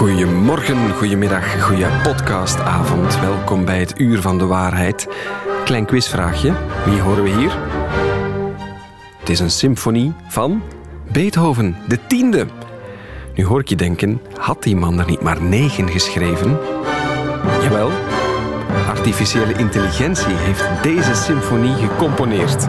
Goedemorgen, goedemiddag, goeie podcastavond. Welkom bij het Uur van de Waarheid. Klein quizvraagje. Wie horen we hier? Het is een symfonie van Beethoven, de tiende. Nu hoor ik je denken, had die man er niet maar negen geschreven? Jawel, artificiële intelligentie heeft deze symfonie gecomponeerd.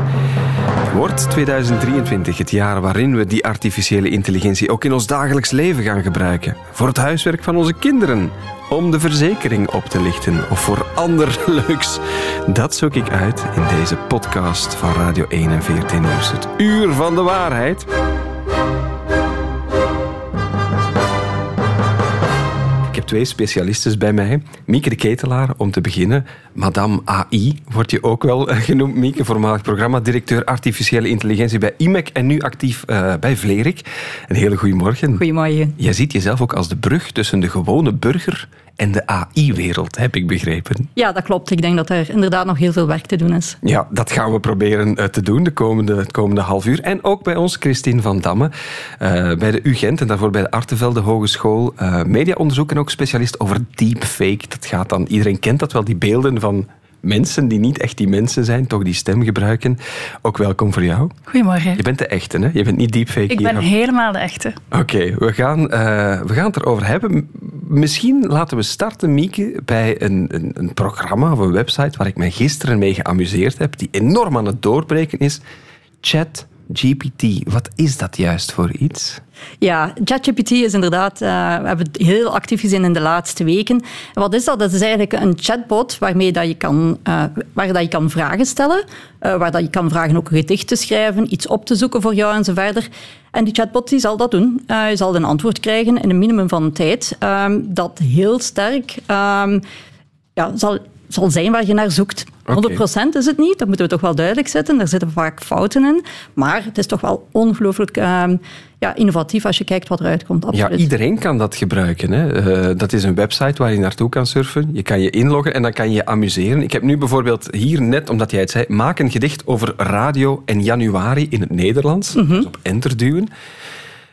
Wordt 2023 het jaar waarin we die artificiële intelligentie ook in ons dagelijks leven gaan gebruiken? Voor het huiswerk van onze kinderen? Om de verzekering op te lichten of voor ander leuks? Dat zoek ik uit in deze podcast van Radio 1 en 14 Nieuws. Het uur van de waarheid. Twee specialisten bij mij. Mieke de Ketelaar, om te beginnen. Madame AI wordt je ook wel genoemd, Mieke. Voormalig programmadirecteur artificiële intelligentie bij IMEC en nu actief uh, bij Vlerik. Een hele goede morgen. Goedemorgen. Jij ziet jezelf ook als de brug tussen de gewone burger en de AI-wereld, heb ik begrepen. Ja, dat klopt. Ik denk dat er inderdaad nog heel veel werk te doen is. Ja, dat gaan we proberen uh, te doen de komende, het komende half uur. En ook bij ons, Christine van Damme, uh, bij de UGent en daarvoor bij de Artevelde Hogeschool. Uh, mediaonderzoek en ook specialist over deepfake. Dat gaat dan, iedereen kent dat wel, die beelden van mensen die niet echt die mensen zijn, toch die stem gebruiken. Ook welkom voor jou. Goedemorgen. Je bent de echte, hè? Je bent niet deepfake Ik ben helemaal de echte. Oké, okay, we, gaan, uh, we gaan het erover hebben. Misschien laten we starten, Mieke, bij een, een, een programma of een website waar ik mij gisteren mee geamuseerd heb, die enorm aan het doorbreken is. Chat GPT. Wat is dat juist voor iets? Ja, ChatGPT is inderdaad, uh, we hebben het heel actief gezien in de laatste weken. En wat is dat? Dat is eigenlijk een chatbot waarmee dat je kan, uh, waar dat je kan vragen stellen, uh, waar dat je kan vragen ook een gedicht te schrijven, iets op te zoeken voor jou en zo verder. En die chatbot die zal dat doen. je zal een antwoord krijgen in een minimum van tijd um, dat heel sterk um, ja, zal zal zijn waar je naar zoekt. 100% is het niet, dat moeten we toch wel duidelijk zetten. Daar zitten vaak fouten in. Maar het is toch wel ongelooflijk uh, ja, innovatief als je kijkt wat eruit komt. Absoluut. Ja, iedereen kan dat gebruiken. Hè. Uh, dat is een website waar je naartoe kan surfen. Je kan je inloggen en dan kan je je amuseren. Ik heb nu bijvoorbeeld hier net, omdat jij het zei, maak een gedicht over radio en januari in het Nederlands. Mm -hmm. Dus op enter duwen.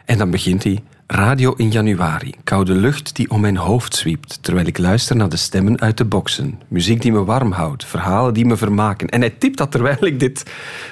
En dan begint hij. Radio in januari, koude lucht die om mijn hoofd zwiept, terwijl ik luister naar de stemmen uit de boksen. Muziek die me warm houdt, verhalen die me vermaken. En hij tipt dat terwijl ik dit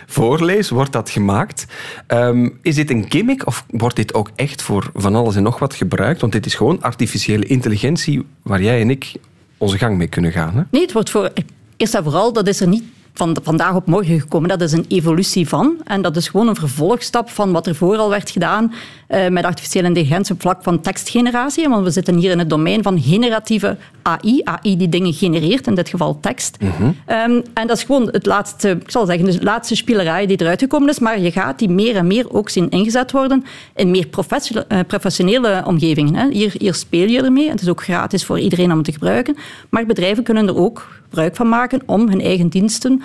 voorlees, wordt dat gemaakt. Um, is dit een gimmick of wordt dit ook echt voor van alles en nog wat gebruikt? Want dit is gewoon artificiële intelligentie waar jij en ik onze gang mee kunnen gaan. Hè? Nee, het wordt voor... Eerst en vooral, dat is er niet van vandaag op morgen gekomen. Dat is een evolutie van. En dat is gewoon een vervolgstap van wat er vooral werd gedaan uh, met artificiële intelligentie op vlak van tekstgeneratie. Want we zitten hier in het domein van generatieve AI. AI die dingen genereert, in dit geval tekst. Mm -hmm. um, en dat is gewoon het laatste, ik zal zeggen, de laatste spielerij die eruit gekomen is. Maar je gaat die meer en meer ook zien ingezet worden in meer professionele, professionele omgevingen. Hè. Hier, hier speel je ermee. Het is ook gratis voor iedereen om te gebruiken. Maar bedrijven kunnen er ook gebruik van maken om hun eigen diensten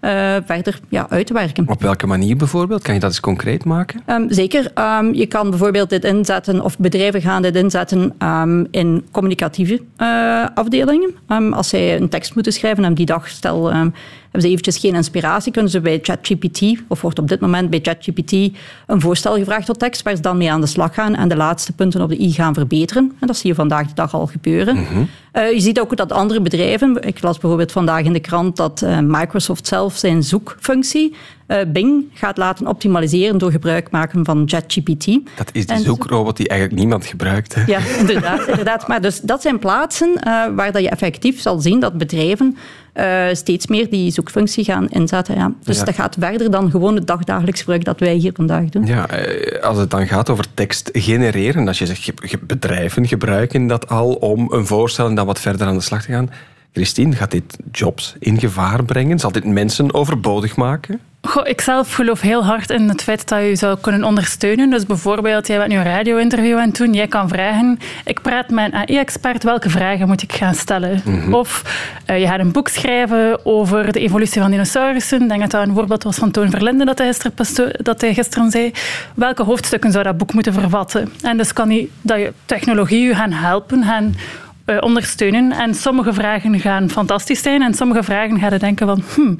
verder ja, uit te werken. Op welke manier bijvoorbeeld? Kan je dat eens concreet maken? Um, zeker. Um, je kan bijvoorbeeld dit inzetten, of bedrijven gaan dit inzetten um, in communicatieve uh, afdelingen. als zij een tekst moeten schrijven en die dag stel hebben ze eventjes geen inspiratie, kunnen ze bij ChatGPT, of wordt op dit moment bij ChatGPT een voorstel gevraagd tot tekst, waar ze dan mee aan de slag gaan en de laatste punten op de i gaan verbeteren. En dat zie je vandaag de dag al gebeuren. Mm -hmm. uh, je ziet ook dat andere bedrijven, ik las bijvoorbeeld vandaag in de krant dat uh, Microsoft zelf zijn zoekfunctie uh, Bing gaat laten optimaliseren door gebruik maken van ChatGPT. Dat is die en, zoekrobot die eigenlijk niemand gebruikt. Hè? Ja, inderdaad. inderdaad. Maar dus dat zijn plaatsen uh, waar dat je effectief zal zien dat bedrijven uh, steeds meer die zoekfunctie gaan inzetten. Ja. Dus ja. dat gaat verder dan gewoon het dagdagelijks gebruik dat wij hier vandaag doen. Ja, als het dan gaat over tekst genereren, als je zegt bedrijven gebruiken dat al om een voorstel en dan wat verder aan de slag te gaan. Christine, gaat dit jobs in gevaar brengen? Zal dit mensen overbodig maken? Goh, ik zelf geloof heel hard in het feit dat je zou kunnen ondersteunen. Dus bijvoorbeeld, jij bent nu een radio-interview aan het doen. Jij kan vragen, ik praat met een AI-expert, welke vragen moet ik gaan stellen? Mm -hmm. Of uh, je gaat een boek schrijven over de evolutie van dinosaurussen. Ik denk dat dat een voorbeeld was van Toon Verlinden dat hij, gisteren, dat hij gisteren zei. Welke hoofdstukken zou dat boek moeten vervatten? En dus kan die, dat je technologie je gaan helpen, gaan uh, ondersteunen. En sommige vragen gaan fantastisch zijn en sommige vragen gaan denken van... Hmm,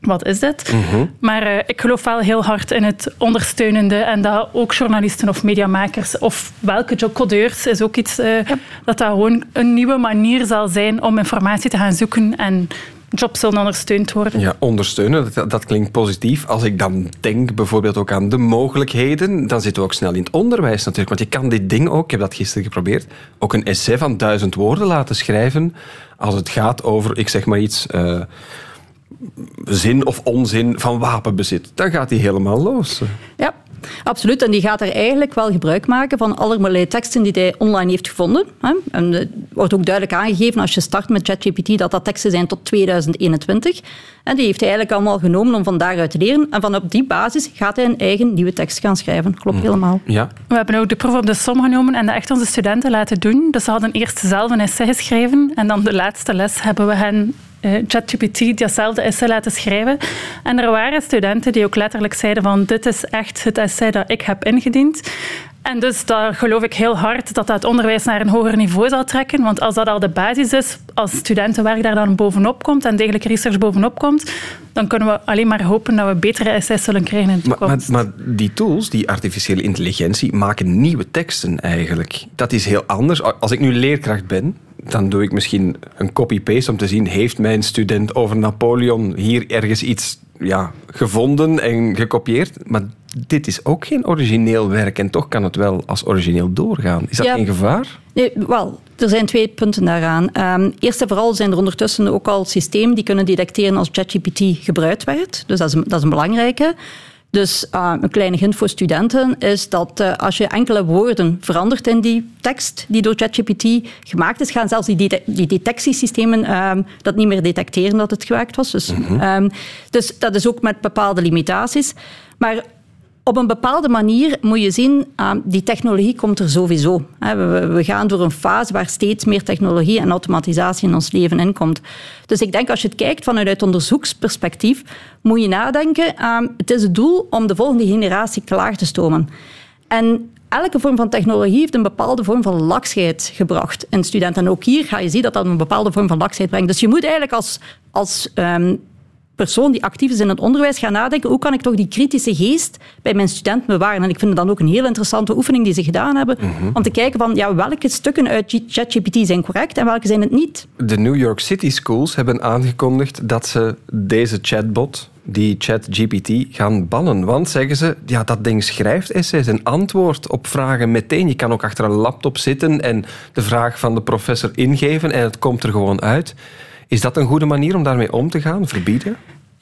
wat is dit? Maar uh, ik geloof wel heel hard in het ondersteunende en dat ook journalisten of mediamakers of welke codeurs is ook iets uh, ja. dat dat gewoon een nieuwe manier zal zijn om informatie te gaan zoeken en jobs zullen ondersteund worden. Ja, ondersteunen, dat, dat, klinkt positief. Als ik dan denk bijvoorbeeld ook aan de mogelijkheden, dan zitten we ook snel in het onderwijs natuurlijk. Want je kan dit ding ook, ik heb dat gisteren geprobeerd, ook een essay van duizend woorden laten schrijven als het gaat over, ik zeg maar iets... Uh, zin of onzin van wapenbezit. Dan gaat hij helemaal los. Ja, Absoluut, en die gaat er eigenlijk wel gebruik maken van allerlei teksten die hij online heeft gevonden. En het wordt ook duidelijk aangegeven als je start met ChatGPT dat dat teksten zijn tot 2021. En die heeft hij eigenlijk allemaal genomen om van daaruit te leren. En van op die basis gaat hij een eigen nieuwe tekst gaan schrijven. Klopt mm. helemaal. Ja. We hebben ook de proef op de som genomen en dat echt onze studenten laten doen. Dus ze hadden eerst zelf een essay geschreven en dan de laatste les hebben we hen ChatGPT datzelfde essay laten schrijven. En er waren studenten die ook letterlijk zeiden van dit is echt het essay dat ik heb ingediend. En dus daar geloof ik heel hard dat dat het onderwijs naar een hoger niveau zal trekken. Want als dat al de basis is, als studentenwerk daar dan bovenop komt en degelijke research bovenop komt, dan kunnen we alleen maar hopen dat we betere essays zullen krijgen in de toekomst. Maar, maar, maar die tools, die artificiële intelligentie, maken nieuwe teksten eigenlijk. Dat is heel anders. Als ik nu leerkracht ben, dan doe ik misschien een copy-paste om te zien, heeft mijn student over Napoleon hier ergens iets ja, gevonden en gekopieerd? Maar dit is ook geen origineel werk en toch kan het wel als origineel doorgaan. Is dat ja, geen gevaar? Nee, wel, er zijn twee punten daaraan. Um, eerst en vooral zijn er ondertussen ook al systemen die kunnen detecteren als ChatGPT gebruikt werd. Dus dat is, dat is een belangrijke. Dus uh, een kleine hint voor studenten is dat uh, als je enkele woorden verandert in die tekst die door ChatGPT gemaakt is, gaan zelfs die, die detectiesystemen um, dat niet meer detecteren dat het gemaakt was. Dus, mm -hmm. um, dus dat is ook met bepaalde limitaties. Maar op een bepaalde manier moet je zien, uh, die technologie komt er sowieso. We, gaan door een fase waar steeds meer technologie en automatisatie in ons leven inkomt. Dus ik denk, als je het kijkt vanuit onderzoeksperspectief, moet je nadenken, uh, het is het doel om de volgende generatie klaar te stomen. En elke vorm van technologie heeft een bepaalde vorm van laksheid gebracht in studenten. En ook hier ga je zien dat dat een bepaalde vorm van laksheid brengt. Dus je moet eigenlijk als, als um, persoon die actief is in het onderwijs gaan nadenken hoe kan ik toch die kritische geest bij mijn studenten bewaren. En ik vind het dan ook een heel interessante oefening die ze gedaan hebben, mhm. om te kijken van ja, welke stukken uit ChatGPT zijn correct en welke zijn het niet. De New York City Schools hebben aangekondigd dat ze deze chatbot, die ChatGPT, gaan bannen. Want, zeggen ze, ja, dat ding schrijft essays en antwoordt op vragen meteen. Je kan ook achter een laptop zitten en de vraag van de professor ingeven en het komt er gewoon uit. Is dat een goede manier om daarmee om te gaan? Verbieden?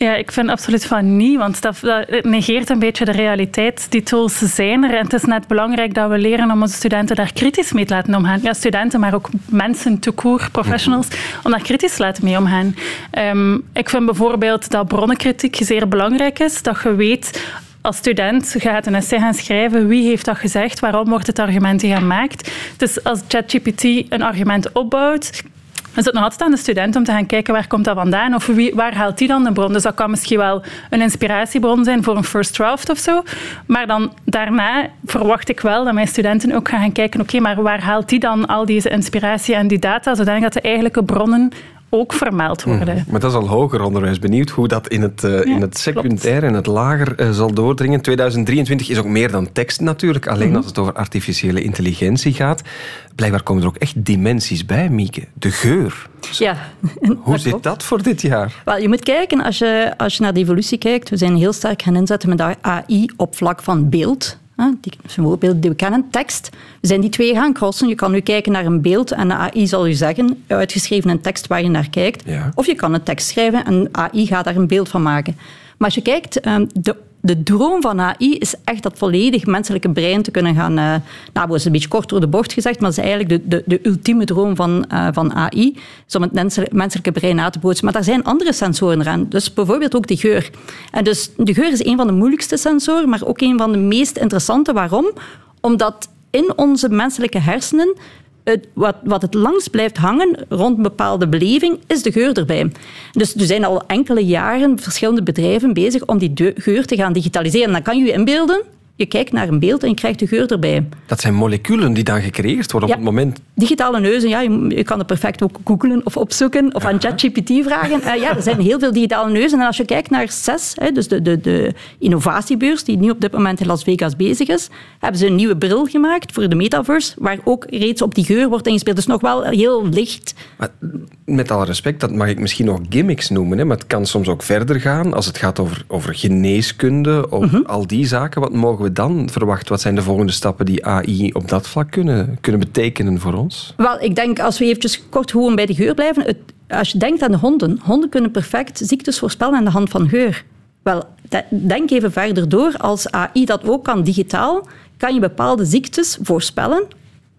Ja, ik vind absoluut van niet, want dat, dat, negeert een beetje de realiteit. Die tools zijn er en het is net belangrijk dat we leren om onze studenten daar kritisch mee te laten omgaan. Ja, studenten, maar ook mensen, toekoor, professionals, mhm. om daar kritisch te laten mee omgaan. Um, ik vind bijvoorbeeld dat bronnenkritiek zeer belangrijk is, dat je weet als student gaat een essay gaan schrijven. Wie heeft dat gezegd? Waarom wordt het argument gemaakt? Dus als ChatGPT een argument opbouwt, is het nog altijd aan de student om te gaan kijken waar komt dat vandaan of waar haalt die dan de bron. Dus dat kan misschien wel een inspiratiebron zijn voor een first draft of zo. Maar dan daarna verwacht ik wel dat mijn studenten ook gaan kijken, oké, maar waar haalt die dan al deze inspiratie en die data, zodat de eigenlijke bronnen ook vermeld worden. Hmm. Maar dat is al hoger onderwijs. Benieuwd hoe dat in het, uh, in het secundair en het lager uh, zal doordringen. 2023 is ook meer dan tekst natuurlijk. Alleen mm als het over artificiële intelligentie gaat. Blijkbaar komen er ook echt dimensies bij, Mieke. De geur. Ja. Hoe zit dat voor dit jaar? Wel, je moet kijken, als je, als je naar de evolutie kijkt, we zijn heel sterk gaan inzetten met AI op vlak van beeld. Die, bijvoorbeeld die we kennen, tekst. We zijn die twee gaan crossen. Je kan nu kijken naar een beeld en de AI zal u zeggen, uitgeschreven een tekst waar je naar kijkt. Of je kan een tekst schrijven en AI gaat daar een beeld van maken. Maar als je kijkt, ehm, de de droom van AI is echt dat volledig menselijke brein te kunnen gaan... Uh, nou, is een beetje kort door de bocht gezegd, maar het is eigenlijk de, de, de ultieme droom van, uh, van AI. Is om het menselijke brein na te bootsen. Maar daar zijn andere sensoren aan. Dus bijvoorbeeld ook de geur. En dus de geur is een van de moeilijkste sensoren, maar ook een van de meest interessante. Waarom? Omdat in onze menselijke hersenen wat, wat het langst blijft hangen rond een bepaalde beleving, is de geur erbij. Dus er zijn al enkele jaren verschillende bedrijven bezig om die geur te gaan digitaliseren. Dan kan je je inbeelden, Je kijkt naar een beeld en je krijgt de geur erbij. Dat zijn moleculen die dan gecreëerd worden op het moment. Digitale neuzen, ja, je, kan het perfect ook googlen of opzoeken of aan ChatGPT vragen. Uh, ja, er zijn heel veel digitale neuzen. En als je kijkt naar CES, hè, dus de, de, de innovatiebeurs die nu op dit moment in Las Vegas bezig is, hebben ze een nieuwe bril gemaakt voor de metaverse, waar ook reeds op die geur wordt ingespeeld. Dus nog wel heel licht. Maar met alle respect, dat mag ik misschien nog gimmicks noemen, hè, maar het kan soms ook verder gaan als het gaat over, over geneeskunde, over mhm. al die zaken. Wat mogen we dan verwachten? Wat zijn de volgende stappen die AI op dat vlak kunnen, kunnen betekenen voor ons? Wel, ik denk als we eventjes kort gewoon bij de geur blijven. Het, als je denkt aan de honden, honden kunnen perfect ziektes voorspellen aan de hand van geur. Wel, denk even verder door. Als AI dat ook kan digitaal, kan je bepaalde ziektes voorspellen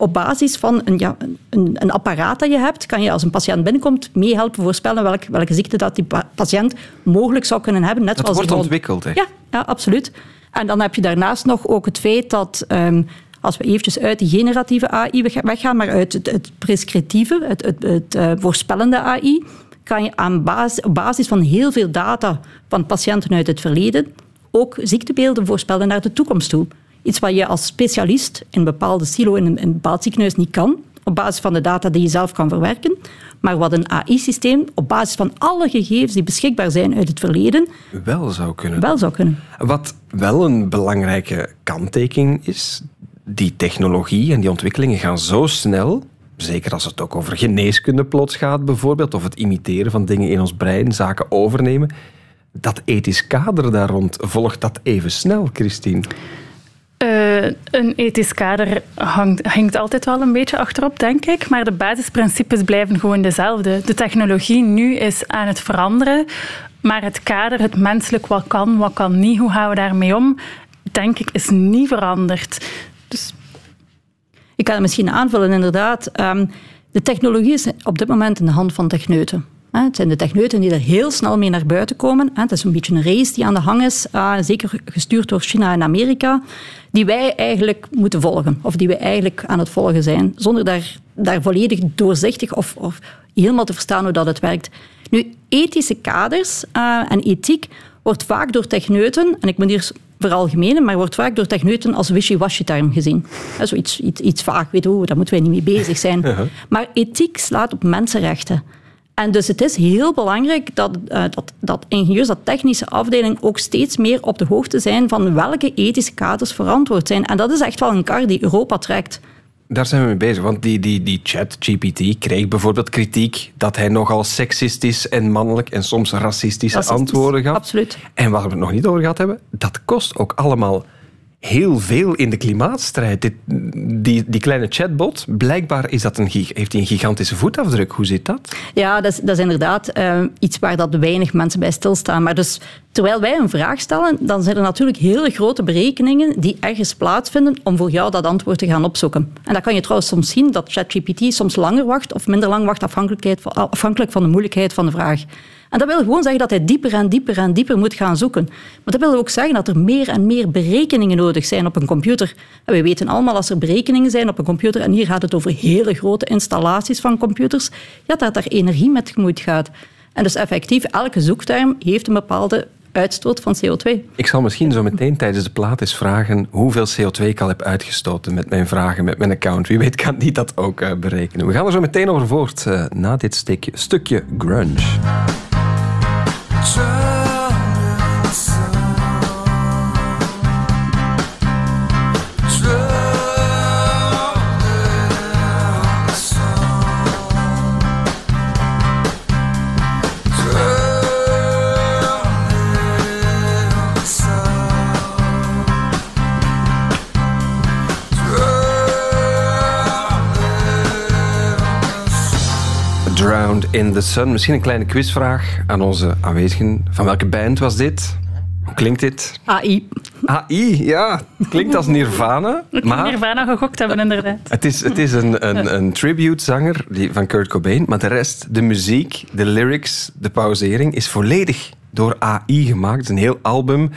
op basis van een, ja, een, een, apparaat dat je hebt, kan je als een patiënt binnenkomt meehelpen voorspellen welke, welke ziekte dat die patiënt mogelijk zou kunnen hebben. Net dat wordt ontwikkeld, hè? Ja, ja, absoluut. En dan heb je daarnaast nog ook het feit dat um, als we eventjes uit die generatieve AI weggaan, maar uit het, het prescriptieve, het, het, uh, voorspellende AI, kan je aan basis, op basis van heel veel data van patiënten uit het verleden ook ziektebeelden voorspellen naar de toekomst toe. Iets wat je als specialist in een bepaalde silo in een, in een bepaald ziekenhuis niet kan, op basis van de data die je zelf kan verwerken. Maar wat een AI-systeem op basis van alle gegevens die beschikbaar zijn uit het verleden wel zou kunnen. Wel zou kunnen. Wat wel een belangrijke kanttekening is, die technologie en die ontwikkelingen gaan zo snel, zeker als het ook over geneeskunde plots gaat bijvoorbeeld, of het imiteren van dingen in ons brein, zaken overnemen, dat ethisch kader daar rond, volgt dat even snel, Christine? Uh, een ethisch kader hangt, hangt altijd wel een beetje achterop, denk ik. Maar de basisprincipes blijven gewoon dezelfde. De technologie nu is aan het veranderen. Maar het kader, het menselijk, wat kan, wat kan niet, hoe gaan we daarmee om, denk ik, is niet veranderd. Dus... Ik kan het misschien aanvullen, inderdaad. Um, de technologie is op dit moment in de hand van techneuten. Het zijn de techneuten die er heel snel mee naar buiten komen. Het is een beetje een race die aan de hang is, ah, zeker gestuurd door China en Amerika, die wij eigenlijk moeten volgen, of die we eigenlijk aan het volgen zijn, zonder daar, daar volledig doorzichtig of, of helemaal te verstaan hoe dat het werkt. Nu, ethische kaders uh, en ethiek wordt vaak door techneuten, en ik moet hier veralgemenen, maar wordt vaak door techneuten als wishy-washy term gezien. Zoiets iets, iets vaag, weet je, daar moeten wij niet mee bezig zijn. Maar ethiek slaat op mensenrechten. En dus het is heel belangrijk dat, uh, dat, dat ingenieurs, dat technische afdeling ook steeds meer op de hoogte zijn van welke ethische kaders verantwoord zijn. En dat is echt wel een kar die Europa trekt. Daar zijn we mee bezig, want die, die, die chat GPT kreeg bijvoorbeeld kritiek dat hij nogal seksistisch en mannelijk en soms racistische antwoorden gaf. Absoluut. En waar we het nog niet over gehad hebben, dat kost ook allemaal heel veel in de klimaatstrijd. Dit, die, die kleine chatbot, blijkbaar is dat een, heeft hij een gigantische voetafdruk. Hoe zit dat? Ja, dat is, dat is inderdaad uh, iets waar dat weinig mensen bij stilstaan. Maar dus, terwijl wij een vraag stellen, dan zijn er natuurlijk hele grote berekeningen die ergens plaatsvinden om voor jou dat antwoord te gaan opzoeken. En dan kan je trouwens soms zien dat ChatGPT soms langer wacht of minder lang wacht, afhankelijk van de moeilijkheid van de vraag. En dat wil gewoon zeggen dat hij dieper en dieper en dieper moet gaan zoeken. Maar dat wil ook zeggen dat er meer en meer berekeningen nodig zijn op een computer. En we weten allemaal als er berekeningen zijn op een computer, en hier gaat het over hele grote installaties van computers, ja, dat er energie met gemoeid gaat. En dus effectief, elke zoekterm heeft een bepaalde uitstoot van CO2. Ik zal misschien zo meteen tijdens de plaat eens vragen hoeveel CO2 ik al heb uitgestoten met mijn vragen, met mijn account. Wie weet kan die dat ook uh, berekenen. We gaan er zo meteen over voort uh, na dit stukje, stukje grunge. 这 in the Sun. Misschien een kleine quizvraag aan onze aanwezigen. Van welke band was dit? Hoe klinkt dit? AI. AI, ja. Klinkt als Nirvana. Maar Nirvana gegokt hebben, inderdaad. Het is, het is een, een, een tribute-zanger van Kurt Cobain, maar de rest, de muziek, de lyrics, de pauzering, is volledig door AI gemaakt. Het is een heel album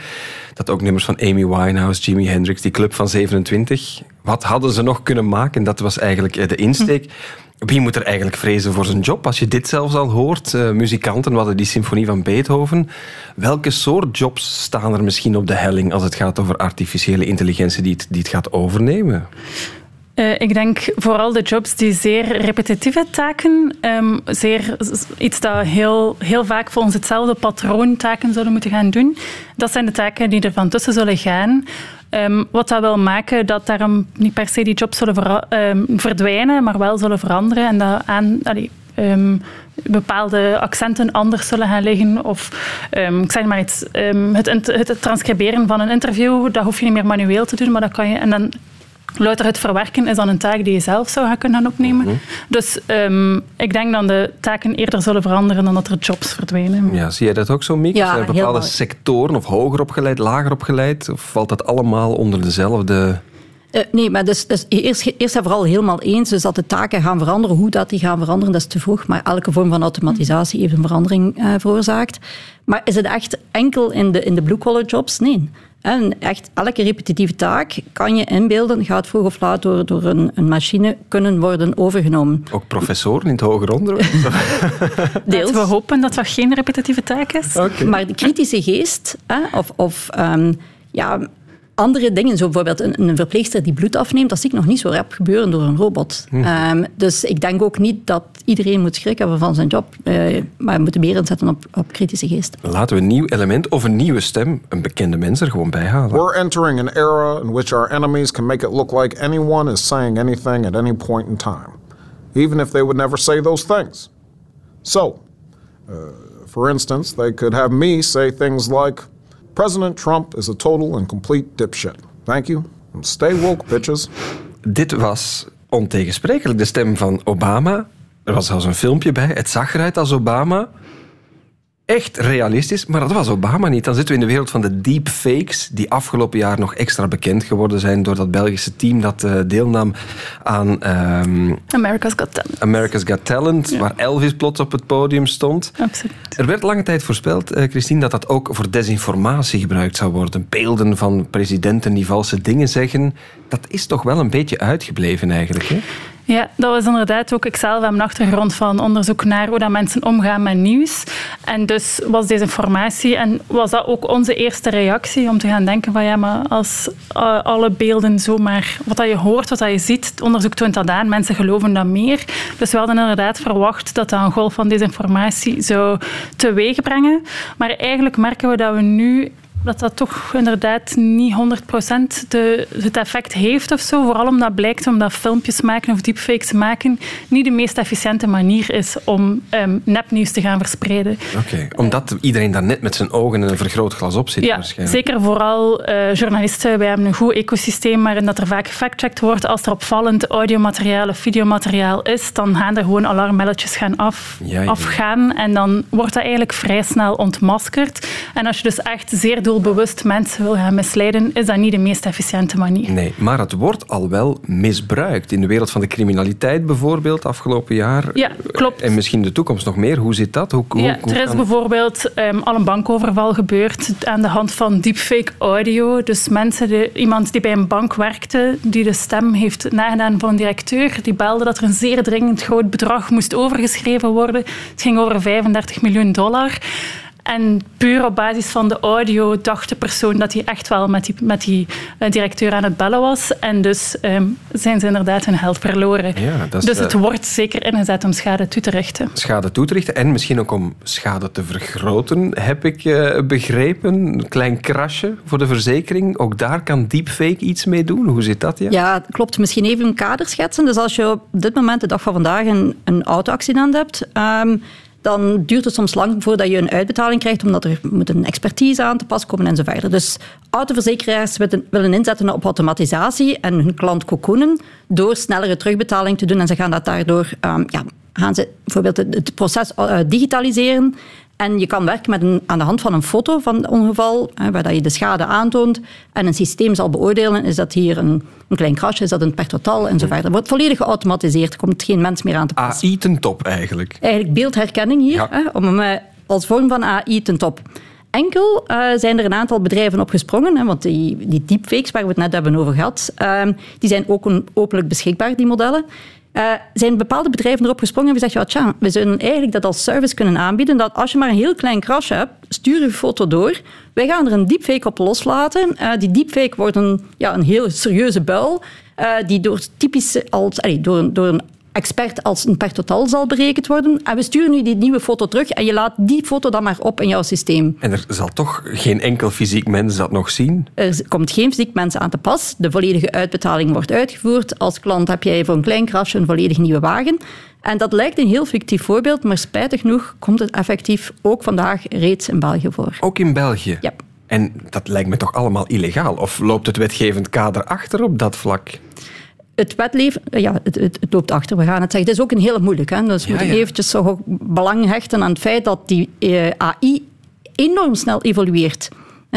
dat ook nummers van Amy Winehouse, Jimi Hendrix, die club van 27. Wat hadden ze nog kunnen maken? Dat was eigenlijk eh, de insteek. Wie moet er eigenlijk vrezen voor zijn job? Als je dit zelfs al hoort, uh, muzikanten, we hadden die symfonie van Beethoven. Welke soort jobs staan er misschien op de helling als het gaat over artificiële intelligentie die het, die het gaat overnemen? Uh, ik denk vooral de jobs die zeer repetitieve taken, um, zeer, iets dat heel, heel vaak volgens hetzelfde patroon taken zullen moeten gaan doen. Dat zijn de taken die er van tussen zullen gaan. Um, wat dat wil maken dat daarom niet per se die jobs zullen um, verdwijnen, maar wel zullen veranderen en dat aan... Um, bepaalde accenten anders zullen gaan liggen. Of ik zeg maar het, het, transcriberen van een interview, dat hoef je niet meer manueel te doen, maar dat kan je. En dan Louter het verwerken is dan een taak die je zelf zou gaan kunnen opnemen. Mhm. Dus um, ik denk dat de taken eerder zullen veranderen dan dat er jobs verdwijnen. Ja, zie jij dat ook zo, Miek? Ja, Zijn er bepaalde sectoren of hoger opgeleid, lager opgeleid? Of valt dat allemaal onder dezelfde... Uh, nee, maar dus, dus eerst, eerst en vooral helemaal eens. Dus dat de taken gaan veranderen. Hoe dat die gaan veranderen, dat is te vroeg. Maar elke vorm van automatisatie heeft een verandering uh, veroorzaakt. Maar is het echt enkel in de, in de blue-collar jobs? Nee. En echt elke repetitieve taak kan je inbeelden, gaat vroeg of laat door, door een, een machine kunnen worden overgenomen. Ook professoren in het hoger onderwijs? Deels. We hopen dat dat geen repetitieve taak is. Maar de kritische geest, hè, of, of um, ja, andere dingen, zo bijvoorbeeld een, een, verpleegster die bloed afneemt, dat zie ik nog niet zo rap gebeuren door een robot. Hm. Ehm, dus ik denk ook niet dat iedereen moet schrik hebben van zijn job, uh, maar we moeten meer inzetten op, op kritische geest. Laten we een nieuw element of een nieuwe stem, een bekende mens er gewoon bij halen. We're entering an era in which our enemies can make it look like anyone is saying anything at any point in time, even if they would never say those things. So, uh, for instance, they could have me say things like President Trump is a total and complete dipshit. Thank you. Stay woke, bitches. Dit was ontegensprekelijk de stem van Obama. Er was zelfs een filmpje bij. Het zag eruit als Obama echt realistisch, maar dat was Obama niet. Dan zitten we in de wereld van de deepfakes, die afgelopen jaar nog extra bekend geworden zijn door dat Belgische team dat uh, deelnam aan... Um, America's Got Talent. America's Got Talent, waar Elvis plots op het podium stond. Absoluut. Er werd lange tijd voorspeld, uh, Christine, dat dat ook voor desinformatie gebruikt zou worden. Beelden van presidenten die valse dingen zeggen. Dat is toch wel een beetje uitgebleven eigenlijk, hè? Ja, dat was inderdaad ook. Ik zelf heb een achtergrond van onderzoek naar hoe dat mensen omgaan met nieuws. En dus was deze informatie en was dat ook onze eerste reactie om te gaan denken van ja, maar als uh, alle beelden zomaar, wat dat je hoort, wat dat je ziet, het onderzoek toont dat aan, mensen geloven dat meer. Dus we hadden inderdaad verwacht dat dat een golf van desinformatie zou teweegbrengen. Maar eigenlijk merken we dat we nu dat dat toch inderdaad niet 100% de, het effect heeft of zo. Vooral omdat blijkt omdat filmpjes maken of deepfakes maken niet de meest efficiënte manier is om um, nepnieuws te gaan verspreiden. Oké, omdat iedereen daar net met zijn ogen in een vergrootglas op zit ja, waarschijnlijk. Zeker vooral uh, journalisten. Wij hebben een goed ecosysteem waarin dat er vaak gefactcheckt wordt. Als er opvallend audiomateriaal of videomateriaal is, dan gaan er gewoon alarmbelletjes gaan af, afgaan. En dan wordt dat eigenlijk vrij snel ontmaskerd. En als je dus echt zeer doel bewust mensen wil gaan misleiden, is dat niet de meest efficiënte manier. Nee, maar het wordt al wel misbruikt. In de wereld van de criminaliteit bijvoorbeeld, afgelopen jaar. Ja, klopt. En misschien de toekomst nog meer. Hoe zit dat? Hoe, ja, er is bijvoorbeeld um, al een bankoverval gebeurd aan de hand van deepfake audio. Dus mensen, de, iemand die bij een bank werkte, die de stem heeft nagedaan van een directeur, die belde dat er een zeer dringend groot bedrag moest overgeschreven worden. Het ging over 35 miljoen dollar. En puur op basis van de audio dacht de persoon dat hij echt wel met die, met die eh, directeur aan het bellen was. En dus um, zijn ze inderdaad hun held verloren. Ja, dat is, dus het uh, wordt zeker ingezet om schade toe te richten. Schade toe te richten en misschien ook om schade te vergroten, heb ik uh, begrepen. Een klein krasje voor de verzekering. Ook daar kan deepfake iets mee doen. Hoe zit dat? Ja, ja klopt. Misschien even een kader schetsen. Dus als je op dit moment, de dag van vandaag, een, een auto-accident hebt... Um, dan duurt het soms lang voordat je een uitbetaling krijgt, omdat er moet een expertise aan te pas komen en zo verder. Dus autoverzekeraars willen inzetten op automatisatie en hun klant cocoonen door snellere terugbetaling te doen. En ze gaan dat daardoor, um, ja, gaan ze bijvoorbeeld het proces uh, digitaliseren en je kan werken met een, aan de hand van een foto van het ongeval, hè, waar je de schade aantoont. En een systeem zal beoordelen, is dat hier een, een klein krasje, is dat een per totaal en zo verder. wordt volledig geautomatiseerd, er komt geen mens meer aan te passen. AI ten top eigenlijk. Eigenlijk beeldherkenning hier, hè, om, als vorm van AI ten top. enkel uh, zijn er een aantal bedrijven op gesprongen, hè, want die, die deepfakes waar we het net hebben over gehad, uh, die zijn ook openlijk beschikbaar, die modellen. Uh, zijn bepaalde bedrijven erop gesprongen en gezegd, ja, we zouden eigenlijk dat als service kunnen aanbieden, dat als je maar een heel klein krasje hebt, stuur je foto door. Wij gaan er een deepfake op loslaten. Uh, die deepfake wordt een, ja, een heel serieuze buil, uh, die door, typisch als, door, door een expert als een per totaal zal berekend worden. En we sturen nu die nieuwe foto terug en je laat die foto dan maar op in jouw systeem. En er zal toch geen enkel fysiek mens dat nog zien? Er komt geen fysiek mens aan te pas. De volledige uitbetaling wordt uitgevoerd. Als klant heb jij voor een klein krasje een volledig nieuwe wagen. En dat lijkt een heel fictief voorbeeld, maar spijtig genoeg komt het effectief ook vandaag reeds in België voor. Ook in België? Ja. En dat lijkt me toch allemaal illegaal? Of loopt het wetgevend kader achter op dat vlak? Het wetleven, ja, het, het, het, loopt achter, we gaan het zeggen. Het is ook een hele moeilijke. Hè? Dus we moeten eventjes zo belang hechten aan het feit dat die eh, AI enorm snel evolueert.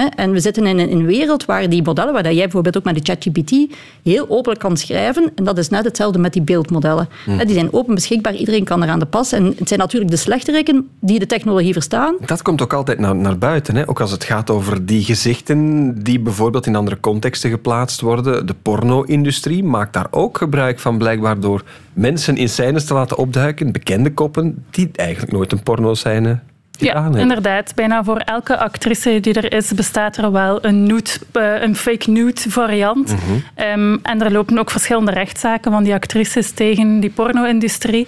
En we zitten in een wereld waar die modellen, waar jij bijvoorbeeld ook met de ChatGPT heel openlijk kan schrijven, en dat is net hetzelfde met die beeldmodellen. Hm. Die zijn open beschikbaar, iedereen kan eraan de pas. En het zijn natuurlijk de slechteriken die de technologie verstaan. Dat komt ook altijd naar, naar buiten, hè? ook als het gaat over die gezichten die bijvoorbeeld in andere contexten geplaatst worden. De porno-industrie maakt daar ook gebruik van, blijkbaar door mensen in scènes te laten opduiken, bekende koppen, die eigenlijk nooit een porno-scène ja, inderdaad. Bijna voor elke actrice die er is, bestaat er wel een, nude, eh, een fake nude variant. Mhm. Ehm, en er lopen ook verschillende rechtszaken van die actrices tegen die porno-industrie.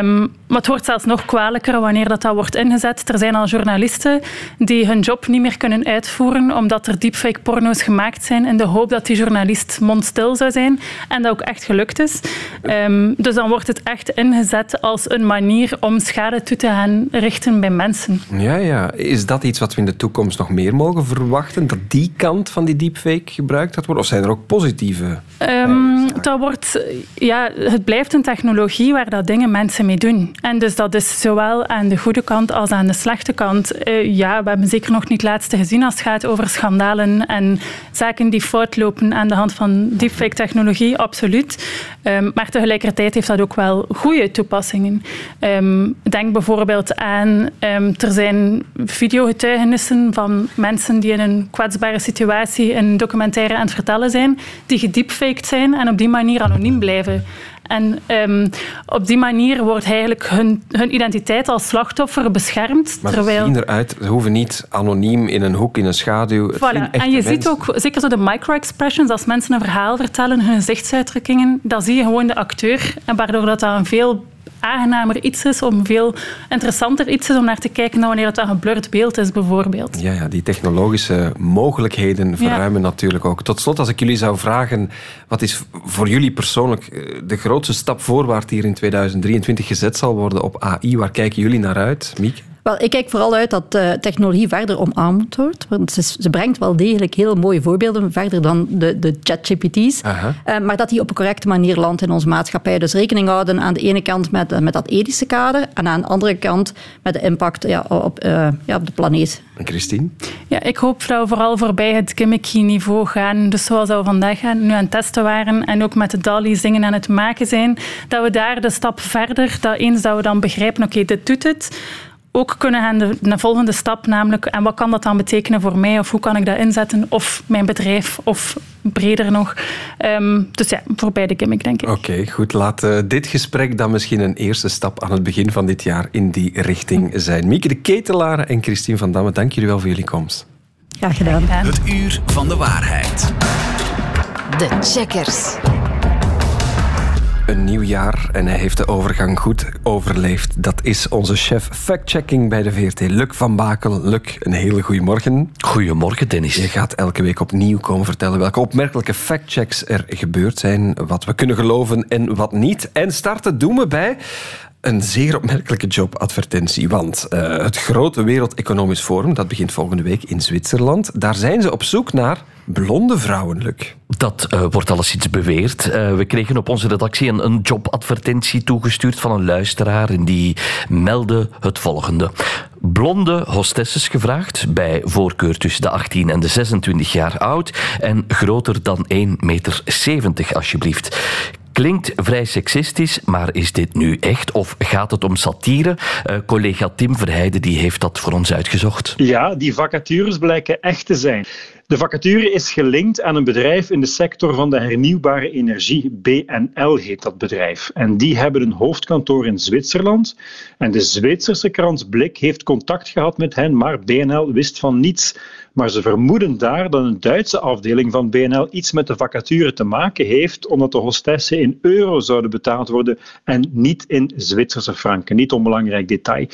Um, maar het wordt zelfs nog kwalijker wanneer dat, dat wordt ingezet. Er zijn al journalisten die hun job niet meer kunnen uitvoeren omdat er deepfake porno's gemaakt zijn in de hoop dat die journalist mondstil zou zijn. En dat ook echt gelukt is. Um, dus dan wordt het echt ingezet als een manier om schade toe te gaan richten bij mensen ja, ja. Is dat iets wat we in de toekomst nog meer mogen verwachten? Dat die kant van die deepfake gebruikt gaat worden? Of zijn er ook positieve? Um, dat wordt, ja, het blijft een technologie waar dat dingen mensen mee doen. En dus dat is zowel aan de goede kant als aan de slechte kant. Uh, ja, we hebben zeker nog niet het laatste gezien als het gaat over schandalen en zaken die fout lopen aan de hand van deepfake-technologie, absoluut. Um, maar tegelijkertijd heeft dat ook wel goede toepassingen. Um, denk bijvoorbeeld aan Ehm, er zijn videogetuigenissen van mensen die in een kwetsbare situatie een documentaire aan het vertellen zijn, die gedeepfaked zijn en op die manier anoniem blijven. En um, op die manier wordt eigenlijk hun, hun identiteit als slachtoffer beschermd. Maar terwijl... ze zien eruit, ze hoeven niet anoniem in een hoek, in een schaduw. Voilà. En je ziet ook, zeker zo de micro-expressions, als mensen een verhaal vertellen, hun gezichtsuitdrukkingen, dan zie je gewoon de acteur. En waardoor dat een veel aangenamer iets is, om veel interessanter iets is om naar te kijken dan wanneer het een geblurred beeld is, bijvoorbeeld. Ja, ja die technologische mogelijkheden verruimen natuurlijk ook. Tot slot, als ik jullie zou vragen, wat is voor jullie persoonlijk eh, de grootste stap voorwaarts hier in 2023 gezet zal worden op AI? Waar kijken jullie naar uit, Mieke? Wel, ik kijk vooral uit dat de technologie verder omarmd wordt. Want ze, ze, brengt wel degelijk heel mooie voorbeelden, verder dan de, de chat-GPT's. Uh, maar dat die op een correcte manier landt in onze maatschappij. Dus rekening houden aan de ene kant met, met dat ethische kader en aan de andere kant met de impact ja, op, uh, ja, op de planeet. En Christine? Ja, ik hoop dat we vooral voorbij het gimmicky niveau gaan. Dus zoals we vandaag nu aan het testen waren en ook met de DALI zingen aan het maken zijn, dat we daar de stap verder, dat eens dat we dan begrijpen, oké, dit doet het, ook kunnen gaan de, de, volgende stap, namelijk en wat kan dat dan betekenen voor mij of hoe kan ik dat inzetten of mijn bedrijf of breder nog. Um, dus ja, voor beide gimmick denk ik. Oké, goed. Laat uh, dit gesprek dan misschien een eerste stap aan het begin van dit jaar in die richting zijn. Mieke de Ketelaren en Christine van Damme, dank jullie wel voor jullie komst. Graag gedaan. Het uur van de waarheid. De checkers. Een nieuw jaar en hij heeft de overgang goed overleefd. Dat is onze chef fact-checking bij de VRT, Luc van Bakel. Luc, een hele goede morgen. Goedemorgen, Dennis. Je gaat elke week opnieuw komen vertellen welke opmerkelijke fact-checks er gebeurd zijn, wat we kunnen geloven en wat niet. En starten doen we bij een zeer opmerkelijke jobadvertentie. Want uh, het grote Wereld Economisch Forum, dat begint volgende week in Zwitserland, daar zijn ze op zoek naar blonde vrouwen, Luc. Dat uh, wordt alleszins beweerd. Uh, we kregen op onze redactie een, een, jobadvertentie toegestuurd van een luisteraar en die meldde het volgende. Blonde hostesses gevraagd, bij voorkeur tussen de 18 en de 26 jaar oud en groter dan 1,70 meter alsjeblieft. Klinkt vrij seksistisch, maar is dit nu echt of gaat het om satire? Uh, collega Tim Verheijden die heeft dat voor ons uitgezocht. Ja, die vacatures blijken echt te zijn. De vacature is gelinkt aan een bedrijf in de sector van de hernieuwbare energie. BNL heet dat bedrijf. En die hebben een hoofdkantoor in Zwitserland. En de Zwitserse krant Blik heeft contact gehad met hen, maar BNL wist van niets. Maar ze vermoeden daar dat een Duitse afdeling van BNL iets met de vacature te maken heeft, omdat de hostessen in euro zouden betaald worden en niet in Zwitserse franken. Niet onbelangrijk detail.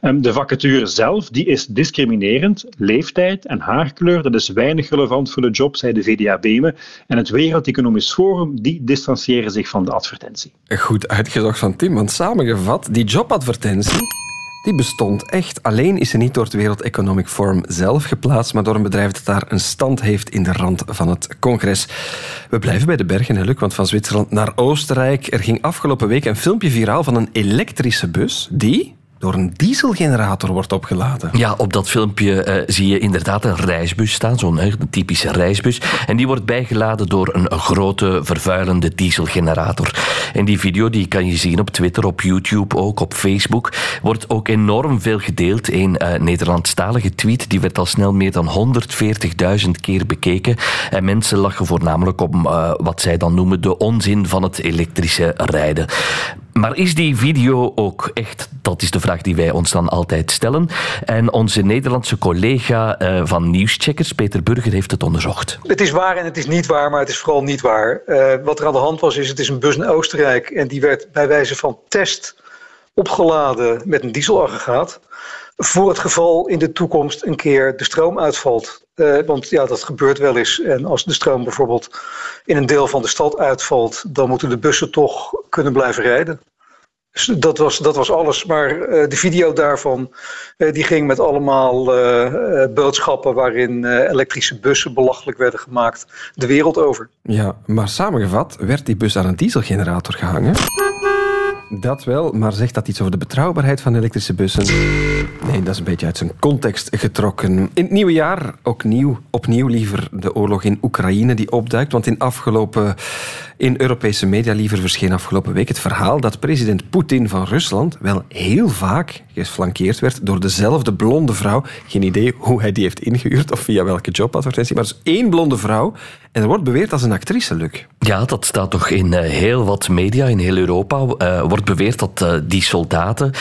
Ehm, de vacature zelf die is discriminerend. Leeftijd en haarkleur, dat is weinig relevant voor de job, zei de VDA Bemen. En het Wereld Economisch Forum die distancieren zich van de advertentie. Goed uitgezocht van Tim, want samengevat, die jobadvertentie die bestond echt. Alleen is ze niet door het Wereld Economic Forum zelf geplaatst, maar door een bedrijf dat daar een stand heeft in de rand van het congres. We blijven bij de bergen, want van Zwitserland naar Oostenrijk. Er ging afgelopen week een filmpje viraal van een elektrische bus die door een dieselgenerator wordt opgeladen. Ja, op dat filmpje uh, zie je inderdaad een reisbus staan, zo'n typische reisbus. En die wordt bijgeladen door een, grote vervuilende dieselgenerator. En die video die kan je zien op Twitter, op YouTube, ook op Facebook. Wordt ook enorm veel gedeeld. Een uh, Nederlandstalige tweet die werd al snel meer dan 140.000 keer bekeken. En mensen lachen voornamelijk om uh, wat zij dan noemen de onzin van het elektrische rijden. Maar is die video ook echt? Dat is de vraag die wij ons dan altijd stellen. En onze Nederlandse collega uh, van Nieuwscheckers, Peter Burger, heeft het onderzocht. Het is waar en het is niet waar, maar het is vooral niet waar. Uh, wat er aan de hand was, is het is een bus in Oostenrijk en die werd bij wijze van test opgeladen met een dieselaggregaat. Voor het geval in de toekomst een keer de stroom uitvalt. Uh, want ja, dat gebeurt wel eens. En als de stroom bijvoorbeeld in een deel van de stad uitvalt, dan moeten de bussen toch kunnen blijven rijden. Dus dat was, dat was alles. Maar uh, de video daarvan uh, die ging met allemaal boodschappen waarin elektrische bussen belachelijk werden gemaakt de wereld over. Ja, maar samengevat werd die bus aan een dieselgenerator gehangen. Dat wel, maar zegt dat iets over de betrouwbaarheid van elektrische bussen? Nee, dat is een beetje uit zijn context getrokken. In het nieuwe jaar ook nieuw, opnieuw liever de oorlog in Oekraïne die opduikt. Want in afgelopen in Europese media liever verscheen afgelopen week het verhaal dat president Poetin van Rusland wel heel vaak geflankeerd werd door dezelfde blonde vrouw. Geen idee hoe hij die heeft ingehuurd of via welke jobadvertentie, maar dus één blonde vrouw. En er wordt beweerd als een actrice, Luc. Ja, dat staat toch in uh, heel wat media in heel Europa. Uh, wordt beweerd dat uh, die soldaten,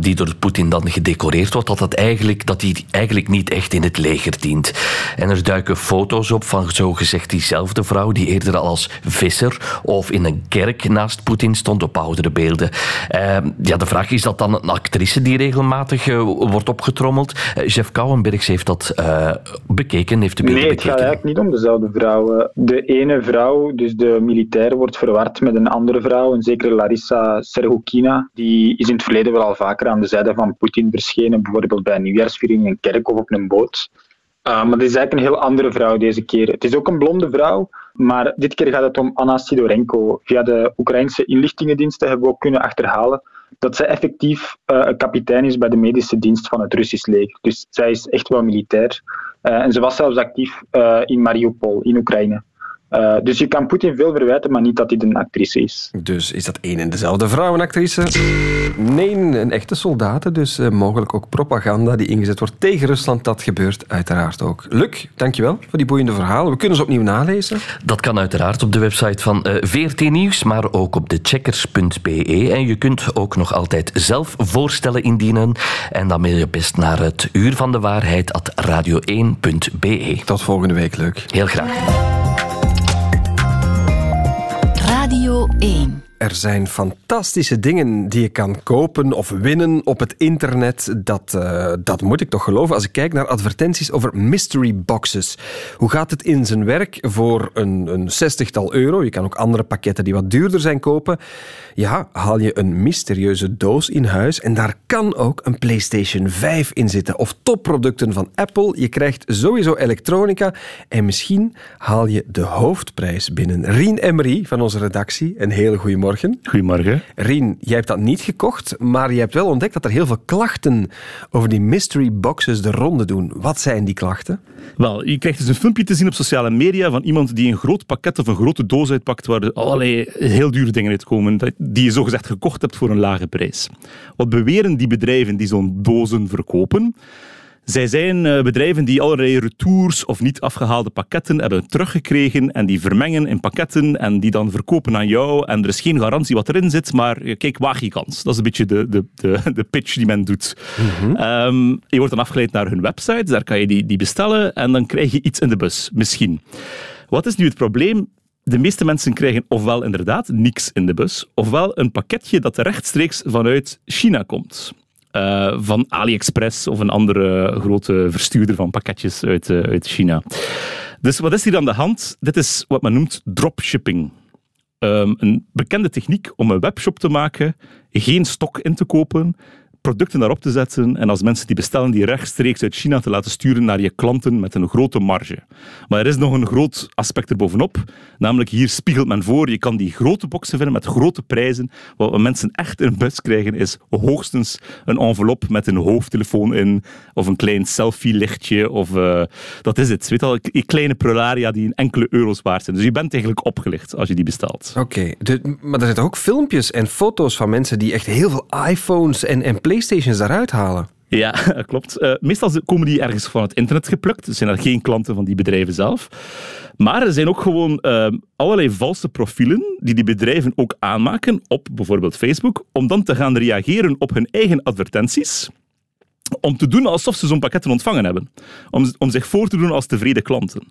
die door Poetin dan gedecoreerd wordt, dat, dat, eigenlijk, dat die eigenlijk niet echt in het leger dient. En er duiken foto's op van zogezegd diezelfde vrouw, die eerder al als of in een kerk naast Poetin stond op oudere beelden. Uh, ja, de vraag is dat dan een actrice die regelmatig uh, wordt opgetrommeld. Uh, Jeff Kouwenbergs heeft dat eh, bekeken, heeft de beelden nee, bekeken. Nee, het gaat eigenlijk niet om dezelfde vrouw. De ene vrouw, dus de militair, wordt verward met een andere vrouw, een zekere Larissa Serhukina. Die is in het verleden wel al vaker aan de zijde van Poetin verschenen, bijvoorbeeld bij een nieuwjaarsviering in een kerk of op een boot. Uh, maar dit is eigenlijk een heel andere vrouw deze keer. Het is ook een blonde vrouw, maar dit keer gaat het om Anna Sidorenko. Via de Oekraïnse inlichtingendiensten hebben we ook kunnen achterhalen dat zij effectief uh, een kapitein is bij de medische dienst van het Russisch leger. Dus zij is echt wel militair. Uh, en ze was zelfs actief in Mariupol, in Oekraïne. Uh, dus je kan Poetin veel verwijten, maar niet dat hij een actrice is. Dus is dat één en dezelfde vrouw een actrice? Nee, een echte soldaat. Dus uh, mogelijk ook propaganda die ingezet wordt tegen Rusland. Dat gebeurt uiteraard ook. Luc, dankjewel voor die boeiende verhalen. We kunnen ze opnieuw nalezen. Dat kan uiteraard op de website van uh, VRT Nieuws, maar ook op checkers.be. En je kunt ook nog altijd zelf voorstellen indienen. En dan mail je best naar het uur van de waarheid at radio1.be. Tot volgende week, Luc. Heel graag. Radio 1. Er zijn fantastische dingen die je kan kopen of winnen op het internet. Dat, uh, dat moet ik toch geloven als ik kijk naar advertenties over mystery boxes. Hoe gaat het in zijn werk voor een, een zestigtal euro? Je kan ook andere pakketten die wat duurder zijn kopen. Ja, haal je een mysterieuze doos in huis en daar kan ook een PlayStation 5 in zitten. Of topproducten van Apple. Je krijgt sowieso elektronica en misschien haal je de hoofdprijs binnen. Rien Emery van onze redactie, een hele goede morgen goedemorgen. Rien, jij hebt dat niet gekocht, maar je hebt wel ontdekt dat er heel veel klachten over die mystery boxes de ronde doen. Wat zijn die klachten? Wel, je krijgt dus een filmpje te zien op sociale media van iemand die een groot pakket of een grote doos uitpakt waar er allerlei heel dure dingen uitkomen, die je zogezegd gekocht hebt voor een lage prijs. Wat beweren die bedrijven die zo'n dozen verkopen? Zij zijn eh, bedrijven die allerlei retours of niet afgehaalde pakketten hebben teruggekregen en die vermengen in pakketten en die dan verkopen aan jou. En er is geen garantie wat erin zit, maar eh, kijk, waag je kans. Dat is een beetje de, de, de, de pitch die men doet. Mhm. Ehm, je wordt dan afgeleid naar hun website, daar kan je die, die bestellen en dan krijg je iets in de bus, misschien. Wat is nu het probleem? De meeste mensen krijgen ofwel inderdaad niks in de bus, ofwel een pakketje dat rechtstreeks vanuit China komt. Uh, van AliExpress of een andere grote verstuurder van pakketjes uit, uh, uit China. Dus wat is hier aan de hand? Dit is wat men noemt dropshipping. Um, een bekende techniek om een webshop te maken, geen stok in te kopen, producten daarop te zetten en als mensen die bestellen, die rechtstreeks uit China te laten sturen naar je klanten met een grote marge. Maar er is nog een groot aspect erbovenop, namelijk hier spiegelt men voor, je kan die grote boxen vinden met grote prijzen. Wat mensen echt in bus krijgen is hoogstens een envelop met een hoofdtelefoon in of een klein selfie-lichtje of uh, dat is het. Weet al, kleine prolaria die een enkele euro's waard zijn. Dus je bent eigenlijk opgelicht als je die bestelt. Oké, maar er zijn ook filmpjes en foto's van mensen die echt heel veel iPhones en, en PlayStations daaruit halen. Ja, klopt. Uh, meestal komen die ergens van het internet geplukt. Dus zijn er geen klanten van die bedrijven zelf. Maar er zijn ook gewoon uh, allerlei valse profielen die die bedrijven ook aanmaken op bijvoorbeeld Facebook, om dan te gaan reageren op hun eigen advertenties om te doen alsof ze zo'n pakketten ontvangen hebben. Om, om zich voor te doen als tevreden klanten.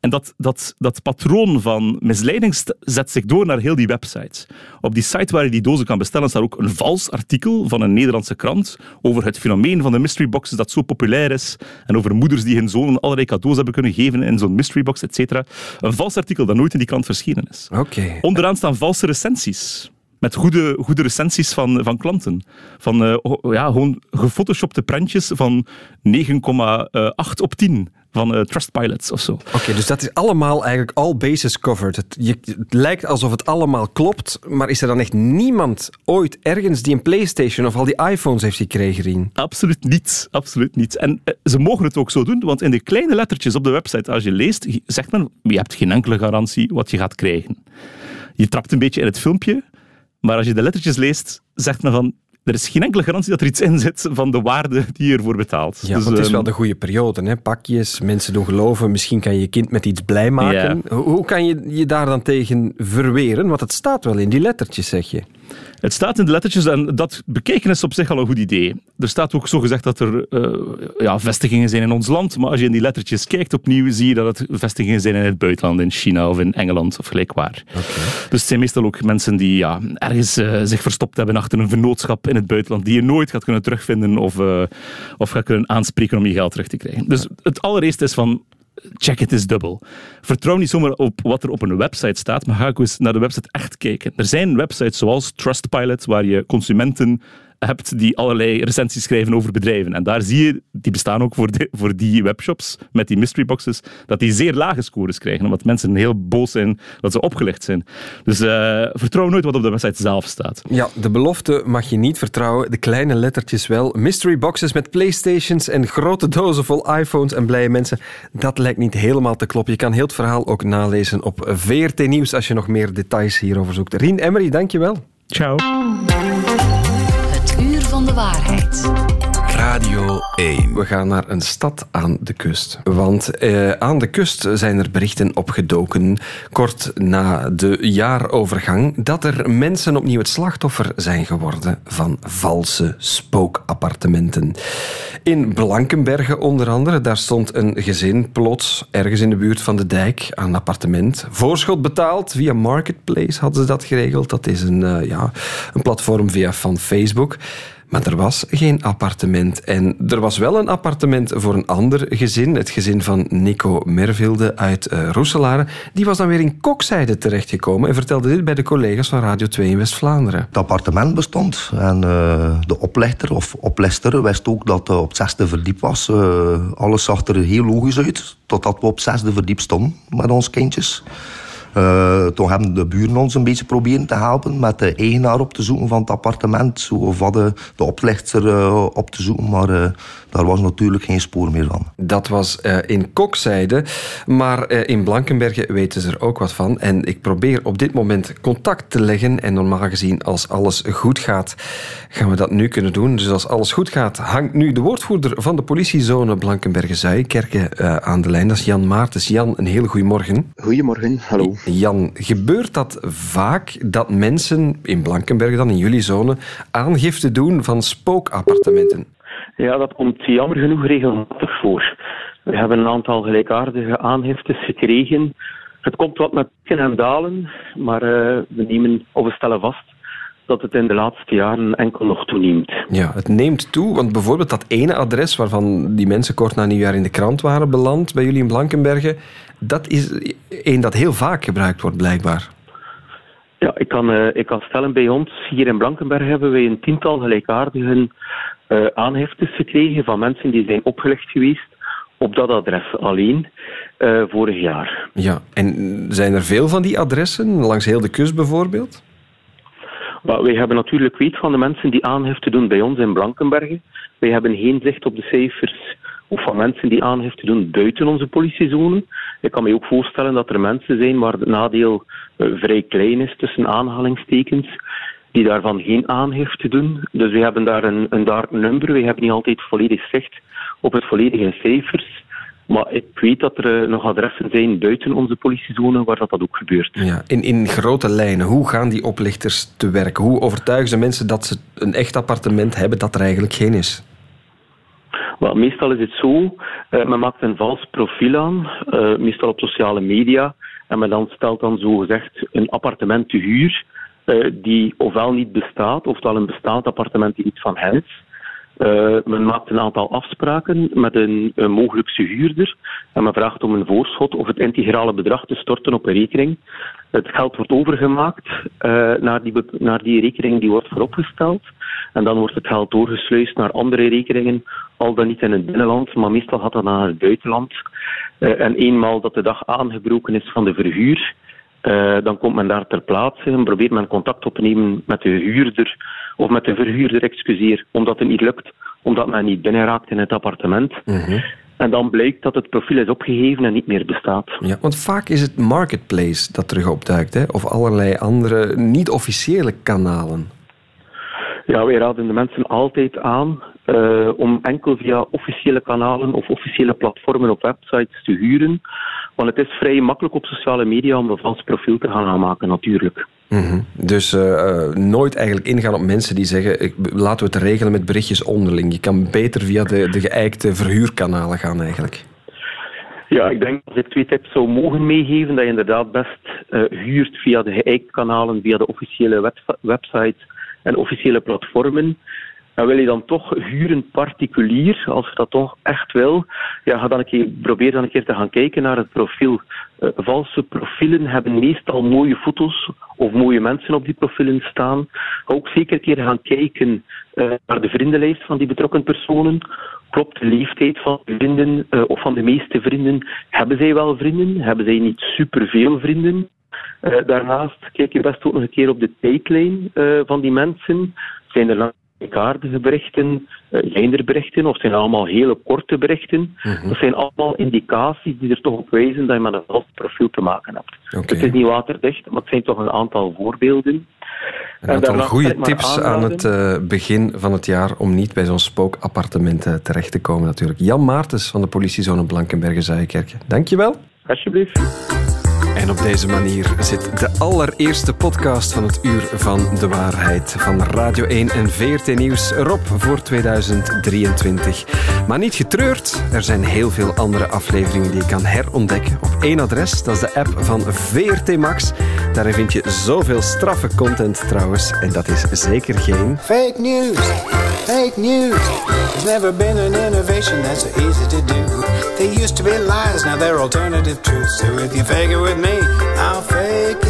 En dat, dat, dat patroon van misleiding zet zich door naar heel die websites. Op die site waar je die dozen kan bestellen staat ook een vals artikel van een Nederlandse krant over het fenomeen van de mystery boxes dat zo populair is en over moeders die hun zonen allerlei cadeaus hebben kunnen geven in zo'n mystery box, etc. Een vals artikel dat nooit in die krant verschenen is. Okay. Onderaan staan valse recensies met goede, goede recensies van, van klanten. Van uh, ja, gewoon gefotoshopte prentjes van 9,8 op 10 van uh, Trustpilots of zo. Oké, dus dat is allemaal eigenlijk all bases covered. Het, je, het, lijkt alsof het allemaal klopt, maar is er dan echt niemand ooit ergens die een PlayStation of al die iPhones heeft gekregen, Rien? Absoluut niet. Absoluut niet. En uh, ze mogen het ook zo doen, want in de kleine lettertjes op de website, als je leest, zegt men, je hebt geen enkele garantie wat je gaat krijgen. Je trapt een beetje in het filmpje, maar als je de lettertjes leest, zegt men van er is geen enkele garantie dat er iets in zit van de waarde die je ervoor betaalt. Ja, dus, het is wel de goede periode. Hè? Pakjes, mensen doen geloven, misschien kan je je kind met iets blij maken. Ja. Hoe kan je je daar dan tegen verweren? Want het staat wel in die lettertjes, zeg je. Het staat in de lettertjes en dat bekijken is op zich al een goed idee. Er staat ook zo gezegd dat er uh, ja, vestigingen zijn in ons land, maar als je in die lettertjes kijkt opnieuw, zie je dat het vestigingen zijn in het buitenland, in China of in Engeland of gelijk waar. Okay. Dus het zijn meestal ook mensen die ja, ergens uh, zich verstopt hebben achter een vennootschap in het buitenland, die je nooit gaat kunnen terugvinden of, uh, of gaat kunnen aanspreken om je geld terug te krijgen. Dus het allereerste is van check het eens dubbel. Vertrouw niet zomaar op wat er op een website staat, maar ga ook eens naar de website echt kijken. Er zijn websites zoals Trustpilot, waar je consumenten hebt die allerlei recensies schrijven over bedrijven. En daar zie je, die bestaan ook voor, de, voor die webshops met die mystery boxes, dat die zeer lage scores krijgen, omdat mensen heel boos zijn dat ze opgelicht zijn. Dus uh, vertrouw nooit wat op de website zelf staat. Ja, de belofte mag je niet vertrouwen, de kleine lettertjes wel. Mystery boxes met Playstations en grote dozen vol iPhones en blije mensen, dat lijkt niet helemaal te kloppen. Je kan heel het verhaal ook nalezen op VRT Nieuws als je nog meer details hierover zoekt. Rien Emery, dankjewel. Ciao. De waarheid. Radio 1. We gaan naar een stad aan de kust. Want eh, aan de kust zijn er berichten opgedoken, kort na de jaarovergang, dat er mensen opnieuw het slachtoffer zijn geworden van valse spookappartementen. In Blankenbergen onder andere, daar stond een gezin plots ergens in de buurt van de dijk aan een appartement. Voorschot betaald, via Marketplace hadden ze dat geregeld. Dat is een, uh, ja, een platform via van Facebook. Maar er was geen appartement. En er was wel een appartement voor een ander gezin. Het gezin van Nico Mervilde uit uh, Roeselare. Die was dan weer in Kokzijde terechtgekomen en vertelde dit bij de collega's van Radio 2 in West-Vlaanderen. Het appartement bestond en uh, de oplichter of oplister wist ook dat het op het zesde verdiep was. Alles zag er heel logisch uit, totdat we op zesde verdiep stonden met ons kindjes. Uh, toen hebben de buren ons een beetje proberen te helpen met de eigenaar op te zoeken van het appartement. Of hadden de oplichter uh, op te zoeken, maar uh, daar was natuurlijk geen spoor meer van. Dat was in Kokzijde, maar in Blankenbergen weten ze er ook wat van. En ik probeer op dit moment contact te leggen. En normaal gezien, als alles goed gaat, gaan we dat nu kunnen doen. Dus als alles goed gaat, hangt nu de woordvoerder van de politiezone Blankenbergen-Zuikerken aan de lijn. Dat is Jan Maartens. Jan, een hele goede morgen. Goedemorgen, hallo. Jan, gebeurt dat vaak dat mensen in Blankenberg dan, in jullie zone, aangifte doen van spookappartementen? Ja, dat komt jammer genoeg regelmatig voor. We hebben een aantal gelijkaardige aangiftes gekregen. Het komt wat met pieken en dalen, maar uh, we nemen of we stellen vast dat het in de laatste jaren enkel nog toeneemt. Ja, het neemt toe, want bijvoorbeeld dat ene adres waarvan die mensen kort na nieuwjaar in de krant waren beland bij jullie in Blankenbergen, dat is een dat heel vaak gebruikt wordt, blijkbaar. Ja, ik kan, uh, ik kan stellen, bij ons hier in Blankenberg hebben wij een tiental gelijkaardige uh, aangiftes gekregen van mensen die zijn opgelegd geweest op dat adres alleen uh, vorig jaar. Ja, en zijn er veel van die adressen, langs heel de kust bijvoorbeeld? Maar wij hebben natuurlijk weet van de mensen die aangifte doen bij ons in Blankenbergen. Wij hebben geen zicht op de cijfers of van mensen die aangifte doen buiten onze politiezone. Ik kan me ook voorstellen dat er mensen zijn waar het nadeel uh, vrij klein is, tussen aanhalingstekens, die daarvan geen aangifte doen. Dus we hebben daar een, een dark number. We hebben niet altijd volledig zicht op het volledige cijfers. Maar ik weet dat er uh, nog adressen zijn buiten onze politiezone waar dat, dat ook gebeurt. Ja, in, in grote lijnen, hoe gaan die oplichters te werk? Hoe overtuigen ze mensen dat ze een echt appartement hebben dat er eigenlijk geen is? Wel, meestal is het zo, uh, men maakt een vals profiel aan, uh, meestal op sociale media, en men dan stelt dan zogezegd een appartement te huur, uh, die ofwel niet bestaat, ofwel een bestaand appartement die niet van hen is. Uh, men maakt een aantal afspraken met een, een mogelijkse huurder en men vraagt om een voorschot of het integrale bedrag te storten op een rekening. Het geld wordt overgemaakt uh, naar, die, naar die rekening die wordt vooropgesteld. En dan wordt het geld doorgesluist naar andere rekeningen, al dan niet in het binnenland, maar meestal gaat dat naar het buitenland. Uh, en eenmaal dat de dag aangebroken is van de verhuur, uh, dan komt men daar ter plaatse en probeert men contact op te nemen met de huurder of met de verhuurder, excuseer, omdat het niet lukt, omdat men niet binnenraakt in het appartement. -hmm. En dan blijkt dat het profiel is opgegeven en niet meer bestaat. Ja, want vaak is het marketplace dat terug opduikt, hè? of allerlei andere niet-officiële kanalen. Ja, wij raden de mensen altijd aan uh, om enkel via officiële kanalen of officiële platformen op websites te huren. Want het is vrij makkelijk op sociale media om een vals profiel te gaan aanmaken, natuurlijk. Mm -hmm. Dus uh, uh, nooit eigenlijk ingaan op mensen die zeggen: ik, laten we het regelen met berichtjes onderling. Je kan beter via de, de geëikte verhuurkanalen gaan, eigenlijk. Ja, ik denk dat ik twee tips zou mogen meegeven. Dat je inderdaad best uh, huurt via de geëikte kanalen, via de officiële web websites en officiële platformen. En wil je dan toch huren particulier, als je dat toch echt wil, ja, ga dan een keer, probeer dan een keer te gaan kijken naar het profiel. Uh, valse profielen hebben meestal mooie foto's of mooie mensen op die profielen staan. Ga ook zeker een keer gaan kijken uh, naar de vriendenlijst van die betrokken personen. Klopt de leeftijd van de vrienden uh, of van de meeste vrienden? Hebben zij wel vrienden? Hebben zij niet superveel vrienden? Daarnaast kijk je best ook nog een keer op de tijdlijn van die mensen. Zijn er kaardige berichten, uh, zijn er berichten of zijn allemaal hele korte berichten? Mm-hmm. Dat zijn allemaal indicaties die er toch op wijzen dat je met een vast profiel te maken hebt. Okay. Het is niet waterdicht, maar het zijn toch een aantal voorbeelden. Een aantal goede tips aan het uh, begin van het jaar om niet bij zo'n spookappartement uh, terecht te komen natuurlijk. Jan Maartens van de politiezone Blankenbergen-Zuikerken. Dankjewel. Alsjeblieft. En op deze manier zit de allereerste podcast van het Uur van de Waarheid van Radio 1 en VRT Nieuws erop voor 2023. Maar niet getreurd, er zijn heel veel andere afleveringen die je kan herontdekken op één adres. Dat is de app van VRT Max. Daarin vind je zoveel straffe content trouwens. En dat is zeker geen... Fake news, fake news. There's never been an innovation that's so easy to do. They used to be lies, now they're alternative truths. So if you fake it with me, I'll fake